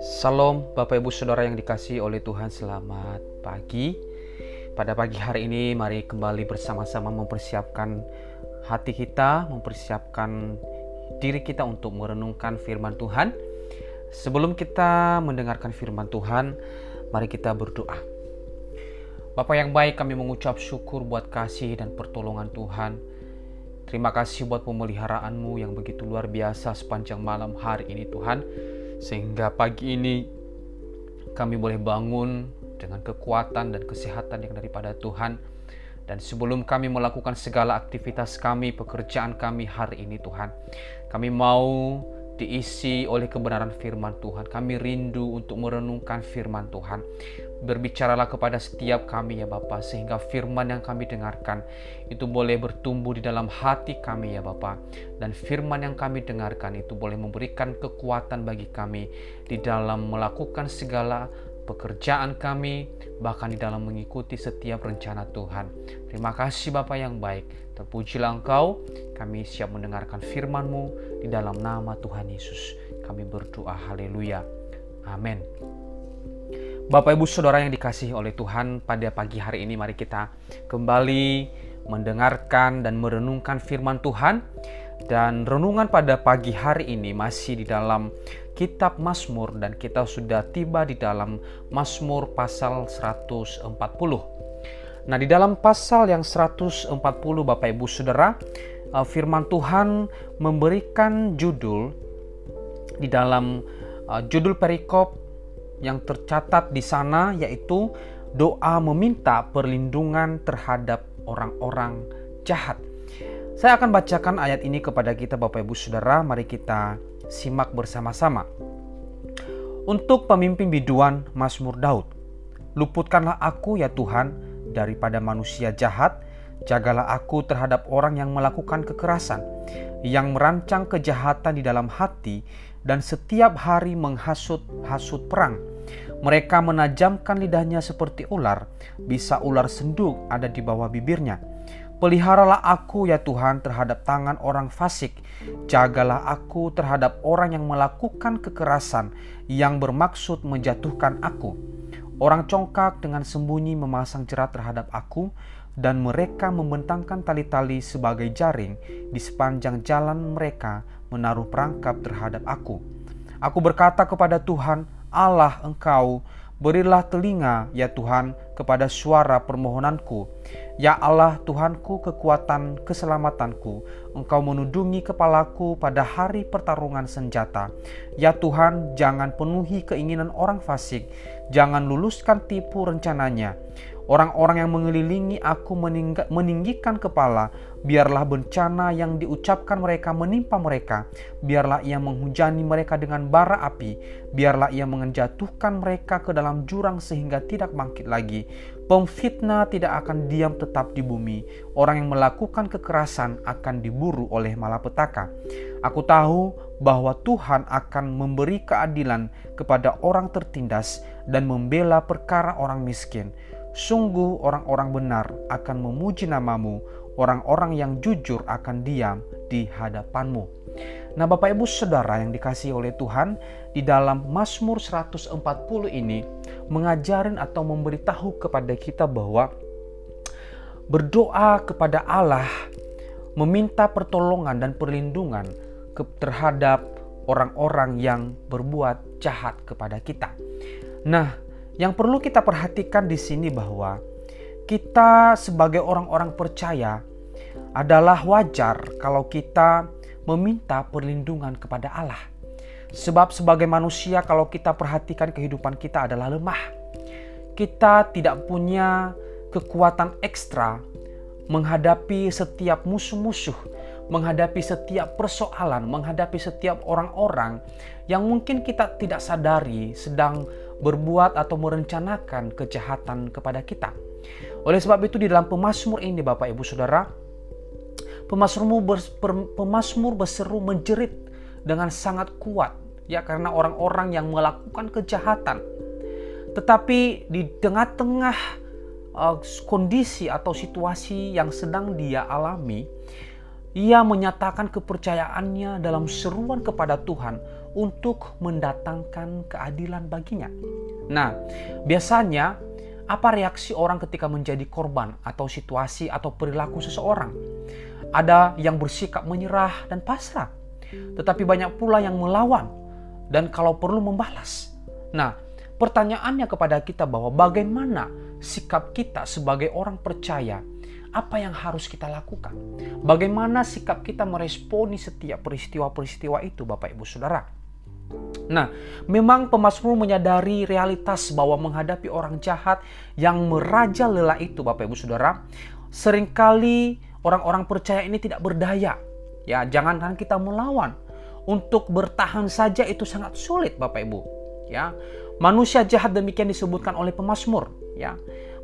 Salam Bapak Ibu Saudara yang dikasih oleh Tuhan. Selamat pagi. Pada pagi hari ini mari kembali bersama-sama mempersiapkan hati kita Mempersiapkan diri kita untuk merenungkan firman Tuhan. Sebelum kita mendengarkan firman Tuhan Mari kita berdoa. Bapak yang baik kami mengucap syukur buat kasih dan pertolongan Tuhan Terima kasih buat pemeliharaanmu yang begitu luar biasa sepanjang malam hari ini Tuhan sehingga pagi ini kami boleh bangun dengan kekuatan dan kesehatan yang daripada Tuhan. Dan sebelum kami melakukan segala aktivitas kami, pekerjaan kami hari ini Tuhan, kami mau diisi oleh kebenaran firman Tuhan. Kami rindu untuk merenungkan firman Tuhan. Berbicaralah kepada setiap kami ya Bapa sehingga firman yang kami dengarkan itu boleh bertumbuh di dalam hati kami ya Bapa dan firman yang kami dengarkan itu boleh memberikan kekuatan bagi kami di dalam melakukan segala pekerjaan kami bahkan di dalam mengikuti setiap rencana Tuhan. Terima kasih Bapa yang baik. Terpujilah Engkau, kami siap mendengarkan firman-Mu di dalam nama Tuhan Yesus. Kami berdoa haleluya. Amin. Bapak Ibu Saudara yang dikasihi oleh Tuhan, pada pagi hari ini mari kita kembali mendengarkan dan merenungkan firman Tuhan. Dan renungan pada pagi hari ini masih di dalam kitab Mazmur dan kita sudah tiba di dalam Mazmur pasal 140. Nah, di dalam pasal yang 140 Bapak Ibu Saudara, eh, firman Tuhan memberikan judul di dalam eh, judul perikop yang tercatat di sana yaitu doa meminta perlindungan terhadap orang-orang jahat. Saya akan bacakan ayat ini kepada kita Bapak Ibu Saudara, mari kita simak bersama-sama. Untuk pemimpin biduan Mazmur Daud, luputkanlah aku ya Tuhan daripada manusia jahat, jagalah aku terhadap orang yang melakukan kekerasan, yang merancang kejahatan di dalam hati dan setiap hari menghasut-hasut perang mereka menajamkan lidahnya seperti ular, bisa ular senduk ada di bawah bibirnya. Peliharalah aku ya Tuhan terhadap tangan orang fasik. Jagalah aku terhadap orang yang melakukan kekerasan yang bermaksud menjatuhkan aku. Orang congkak dengan sembunyi memasang jerat terhadap aku dan mereka membentangkan tali-tali sebagai jaring di sepanjang jalan mereka menaruh perangkap terhadap aku. Aku berkata kepada Tuhan, Allah engkau, berilah telinga ya Tuhan kepada suara permohonanku. Ya Allah Tuhanku kekuatan keselamatanku, Engkau menudungi kepalaku pada hari pertarungan senjata. Ya Tuhan, jangan penuhi keinginan orang fasik, jangan luluskan tipu rencananya. Orang-orang yang mengelilingi aku meninggikan kepala, biarlah bencana yang diucapkan mereka menimpa mereka. Biarlah ia menghujani mereka dengan bara api, biarlah ia menjatuhkan mereka ke dalam jurang sehingga tidak bangkit lagi. Pemfitnah tidak akan diam tetap di bumi. Orang yang melakukan kekerasan akan diburu oleh malapetaka. Aku tahu bahwa Tuhan akan memberi keadilan kepada orang tertindas dan membela perkara orang miskin. Sungguh orang-orang benar akan memuji namamu, orang-orang yang jujur akan diam di hadapanmu. Nah Bapak Ibu Saudara yang dikasih oleh Tuhan, di dalam Mazmur 140 ini mengajarin atau memberitahu kepada kita bahwa berdoa kepada Allah meminta pertolongan dan perlindungan terhadap orang-orang yang berbuat jahat kepada kita. Nah, yang perlu kita perhatikan di sini bahwa kita sebagai orang-orang percaya adalah wajar kalau kita meminta perlindungan kepada Allah. Sebab sebagai manusia kalau kita perhatikan kehidupan kita adalah lemah. Kita tidak punya kekuatan ekstra menghadapi setiap musuh-musuh, menghadapi setiap persoalan, menghadapi setiap orang-orang yang mungkin kita tidak sadari sedang berbuat atau merencanakan kejahatan kepada kita. Oleh sebab itu di dalam pemazmur ini Bapak Ibu Saudara, pemazmur berseru menjerit dengan sangat kuat ya karena orang-orang yang melakukan kejahatan. Tetapi di tengah-tengah uh, kondisi atau situasi yang sedang dia alami, ia menyatakan kepercayaannya dalam seruan kepada Tuhan untuk mendatangkan keadilan baginya. Nah, biasanya apa reaksi orang ketika menjadi korban atau situasi atau perilaku seseorang? Ada yang bersikap menyerah dan pasrah, tetapi banyak pula yang melawan dan kalau perlu membalas. Nah, pertanyaannya kepada kita bahwa bagaimana sikap kita sebagai orang percaya apa yang harus kita lakukan? Bagaimana sikap kita meresponi setiap peristiwa-peristiwa itu, Bapak Ibu Saudara? Nah, memang pemazmur menyadari realitas bahwa menghadapi orang jahat yang merajalela itu, Bapak Ibu Saudara, sering kali orang-orang percaya ini tidak berdaya. Ya, jangankan kita melawan, untuk bertahan saja itu sangat sulit, Bapak Ibu. Ya, manusia jahat demikian disebutkan oleh pemazmur. Ya,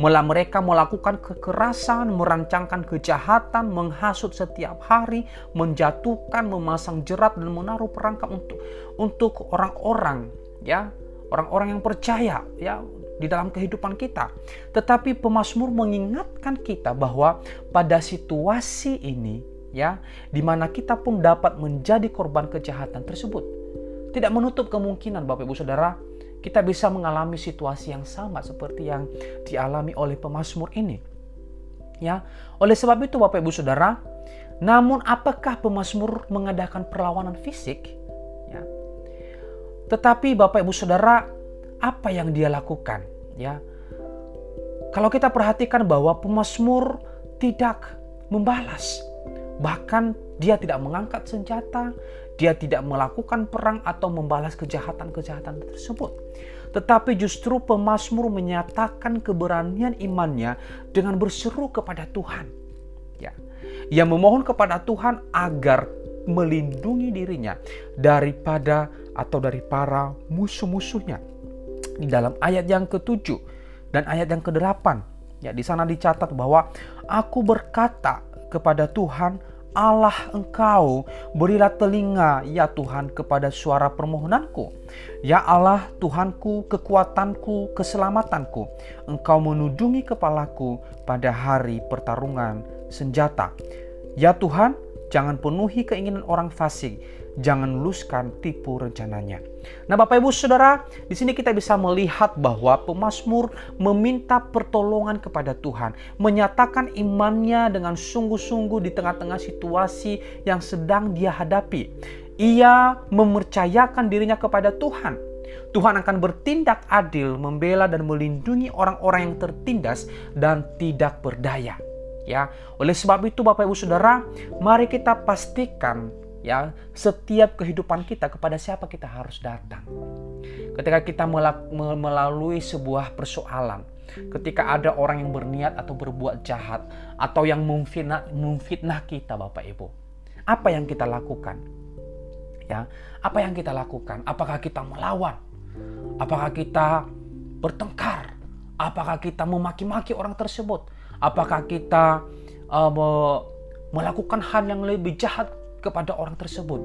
Mula mereka melakukan kekerasan, merancangkan kejahatan, menghasut setiap hari, menjatuhkan, memasang jerat dan menaruh perangkap untuk untuk orang-orang ya, orang-orang yang percaya ya di dalam kehidupan kita. Tetapi pemazmur mengingatkan kita bahwa pada situasi ini ya, di mana kita pun dapat menjadi korban kejahatan tersebut. Tidak menutup kemungkinan Bapak Ibu Saudara, kita bisa mengalami situasi yang sama seperti yang dialami oleh pemazmur ini. Ya, oleh sebab itu Bapak Ibu Saudara, namun apakah pemazmur mengadakan perlawanan fisik? Ya. Tetapi Bapak Ibu Saudara, apa yang dia lakukan? Ya. Kalau kita perhatikan bahwa pemazmur tidak membalas, bahkan dia tidak mengangkat senjata, dia tidak melakukan perang atau membalas kejahatan-kejahatan tersebut. Tetapi justru pemazmur menyatakan keberanian imannya dengan berseru kepada Tuhan. Ya. Ia memohon kepada Tuhan agar melindungi dirinya daripada atau dari para musuh-musuhnya. Di dalam ayat yang ketujuh dan ayat yang kedelapan, ya di sana dicatat bahwa aku berkata kepada Tuhan, Allah engkau, berilah telinga ya Tuhan kepada suara permohonanku. Ya Allah Tuhanku, kekuatanku, keselamatanku, engkau menudungi kepalaku pada hari pertarungan senjata. Ya Tuhan, jangan penuhi keinginan orang fasik, jangan luluskan tipu rencananya. Nah, Bapak Ibu Saudara, di sini kita bisa melihat bahwa pemazmur meminta pertolongan kepada Tuhan, menyatakan imannya dengan sungguh-sungguh di tengah-tengah situasi yang sedang dia hadapi. Ia mempercayakan dirinya kepada Tuhan. Tuhan akan bertindak adil, membela dan melindungi orang-orang yang tertindas dan tidak berdaya. Ya, oleh sebab itu Bapak Ibu Saudara, mari kita pastikan ya setiap kehidupan kita kepada siapa kita harus datang. Ketika kita melalui sebuah persoalan, ketika ada orang yang berniat atau berbuat jahat atau yang memfitnah, memfitnah kita Bapak Ibu. Apa yang kita lakukan? Ya, apa yang kita lakukan? Apakah kita melawan? Apakah kita bertengkar? Apakah kita memaki-maki orang tersebut? Apakah kita uh, melakukan hal yang lebih jahat kepada orang tersebut.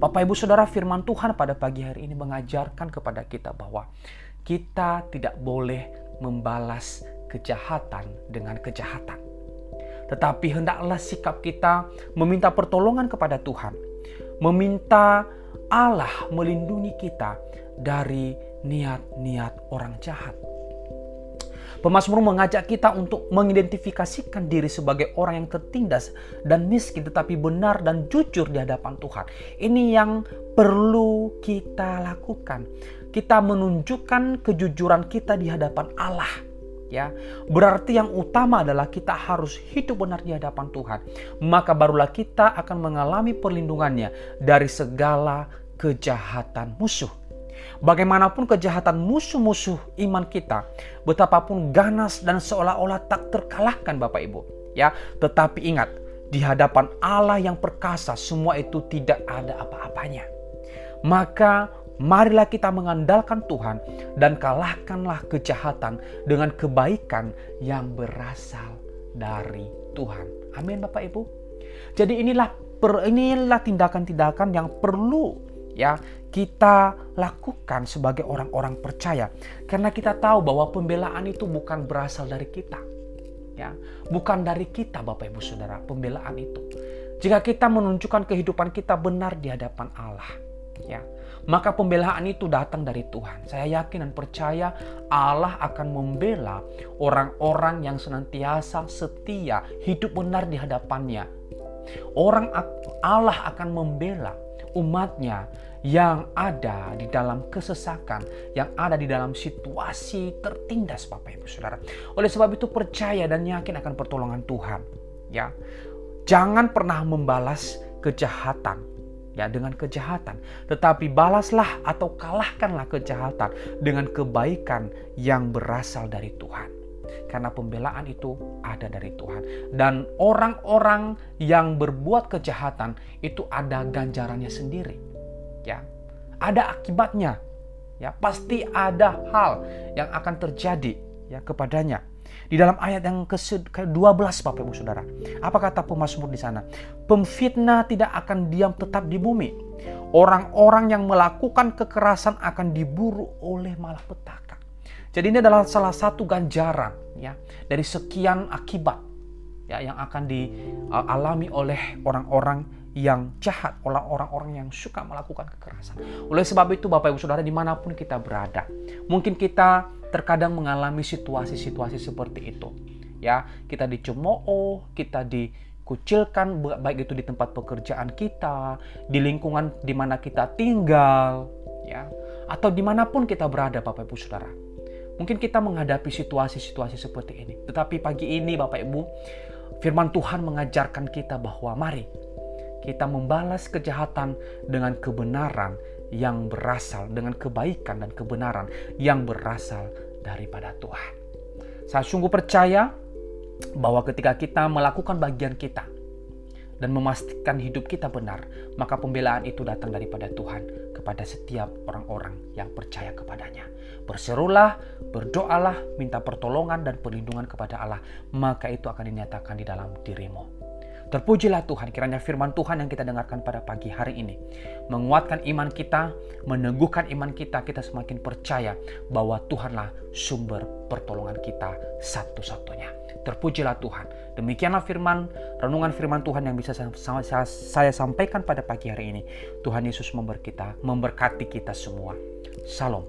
Bapak Ibu Saudara firman Tuhan pada pagi hari ini mengajarkan kepada kita bahwa kita tidak boleh membalas kejahatan dengan kejahatan. Tetapi hendaklah sikap kita meminta pertolongan kepada Tuhan. Meminta Allah melindungi kita dari niat-niat orang jahat. Pemasmur mengajak kita untuk mengidentifikasikan diri sebagai orang yang tertindas dan miskin tetapi benar dan jujur di hadapan Tuhan. Ini yang perlu kita lakukan. Kita menunjukkan kejujuran kita di hadapan Allah ya. Berarti yang utama adalah kita harus hidup benar di hadapan Tuhan. Maka barulah kita akan mengalami perlindungannya dari segala kejahatan musuh. Bagaimanapun kejahatan musuh-musuh iman kita, betapapun ganas dan seolah-olah tak terkalahkan Bapak Ibu. Ya, tetapi ingat, di hadapan Allah yang perkasa semua itu tidak ada apa-apanya. Maka marilah kita mengandalkan Tuhan dan kalahkanlah kejahatan dengan kebaikan yang berasal dari Tuhan. Amin Bapak Ibu. Jadi inilah inilah tindakan-tindakan yang perlu ya kita lakukan sebagai orang-orang percaya karena kita tahu bahwa pembelaan itu bukan berasal dari kita ya bukan dari kita Bapak Ibu Saudara pembelaan itu Jika kita menunjukkan kehidupan kita benar di hadapan Allah, ya, maka pembelaan itu datang dari Tuhan. Saya yakin dan percaya Allah akan membela orang-orang yang senantiasa setia, hidup benar di hadapannya. Orang Allah akan membela umatnya yang ada di dalam kesesakan, yang ada di dalam situasi tertindas Bapak Ibu Saudara. Oleh sebab itu percaya dan yakin akan pertolongan Tuhan. Ya, Jangan pernah membalas kejahatan ya dengan kejahatan, tetapi balaslah atau kalahkanlah kejahatan dengan kebaikan yang berasal dari Tuhan. Karena pembelaan itu ada dari Tuhan dan orang-orang yang berbuat kejahatan itu ada ganjarannya sendiri. Ya. Ada akibatnya. Ya, pasti ada hal yang akan terjadi ya kepadanya. Di dalam ayat yang ke-12 Bapak Ibu Saudara. Apa kata pemazmur di sana? Pemfitnah tidak akan diam tetap di bumi. Orang-orang yang melakukan kekerasan akan diburu oleh malapetaka. Jadi ini adalah salah satu ganjaran ya dari sekian akibat ya yang akan dialami oleh orang-orang yang jahat, oleh orang-orang yang suka melakukan kekerasan. Oleh sebab itu Bapak Ibu Saudara di mana pun kita berada, mungkin kita terkadang mengalami situasi-situasi seperti itu. Ya, kita dicemooh, kita dikucilkan baik itu di tempat pekerjaan kita, di lingkungan di mana kita tinggal, ya, atau di mana pun kita berada, Bapak Ibu Saudara. Mungkin kita menghadapi situasi-situasi seperti ini. Tetapi pagi ini, Bapak Ibu, firman Tuhan mengajarkan kita bahwa mari kita membalas kejahatan dengan kebenaran yang berasal dengan kebaikan dan kebenaran yang berasal daripada Tuhan. Saya sungguh percaya bahwa ketika kita melakukan bagian kita dan memastikan hidup kita benar, maka pembelaan itu datang daripada Tuhan kepada setiap orang-orang yang percaya kepadanya. Berserulah, berdoalah, minta pertolongan dan perlindungan kepada Allah, maka itu akan dinyatakan di dalam dirimu. Terpujilah Tuhan, kiranya firman Tuhan yang kita dengarkan pada pagi hari ini menguatkan iman kita, meneguhkan iman kita, kita semakin percaya bahwa Tuhanlah sumber pertolongan kita satu-satunya. Terpujilah Tuhan. Demikianlah firman, renungan firman Tuhan yang bisa saya, sampaikan pada pagi hari ini. Tuhan Yesus memberkati kita, memberkati kita semua. Salam.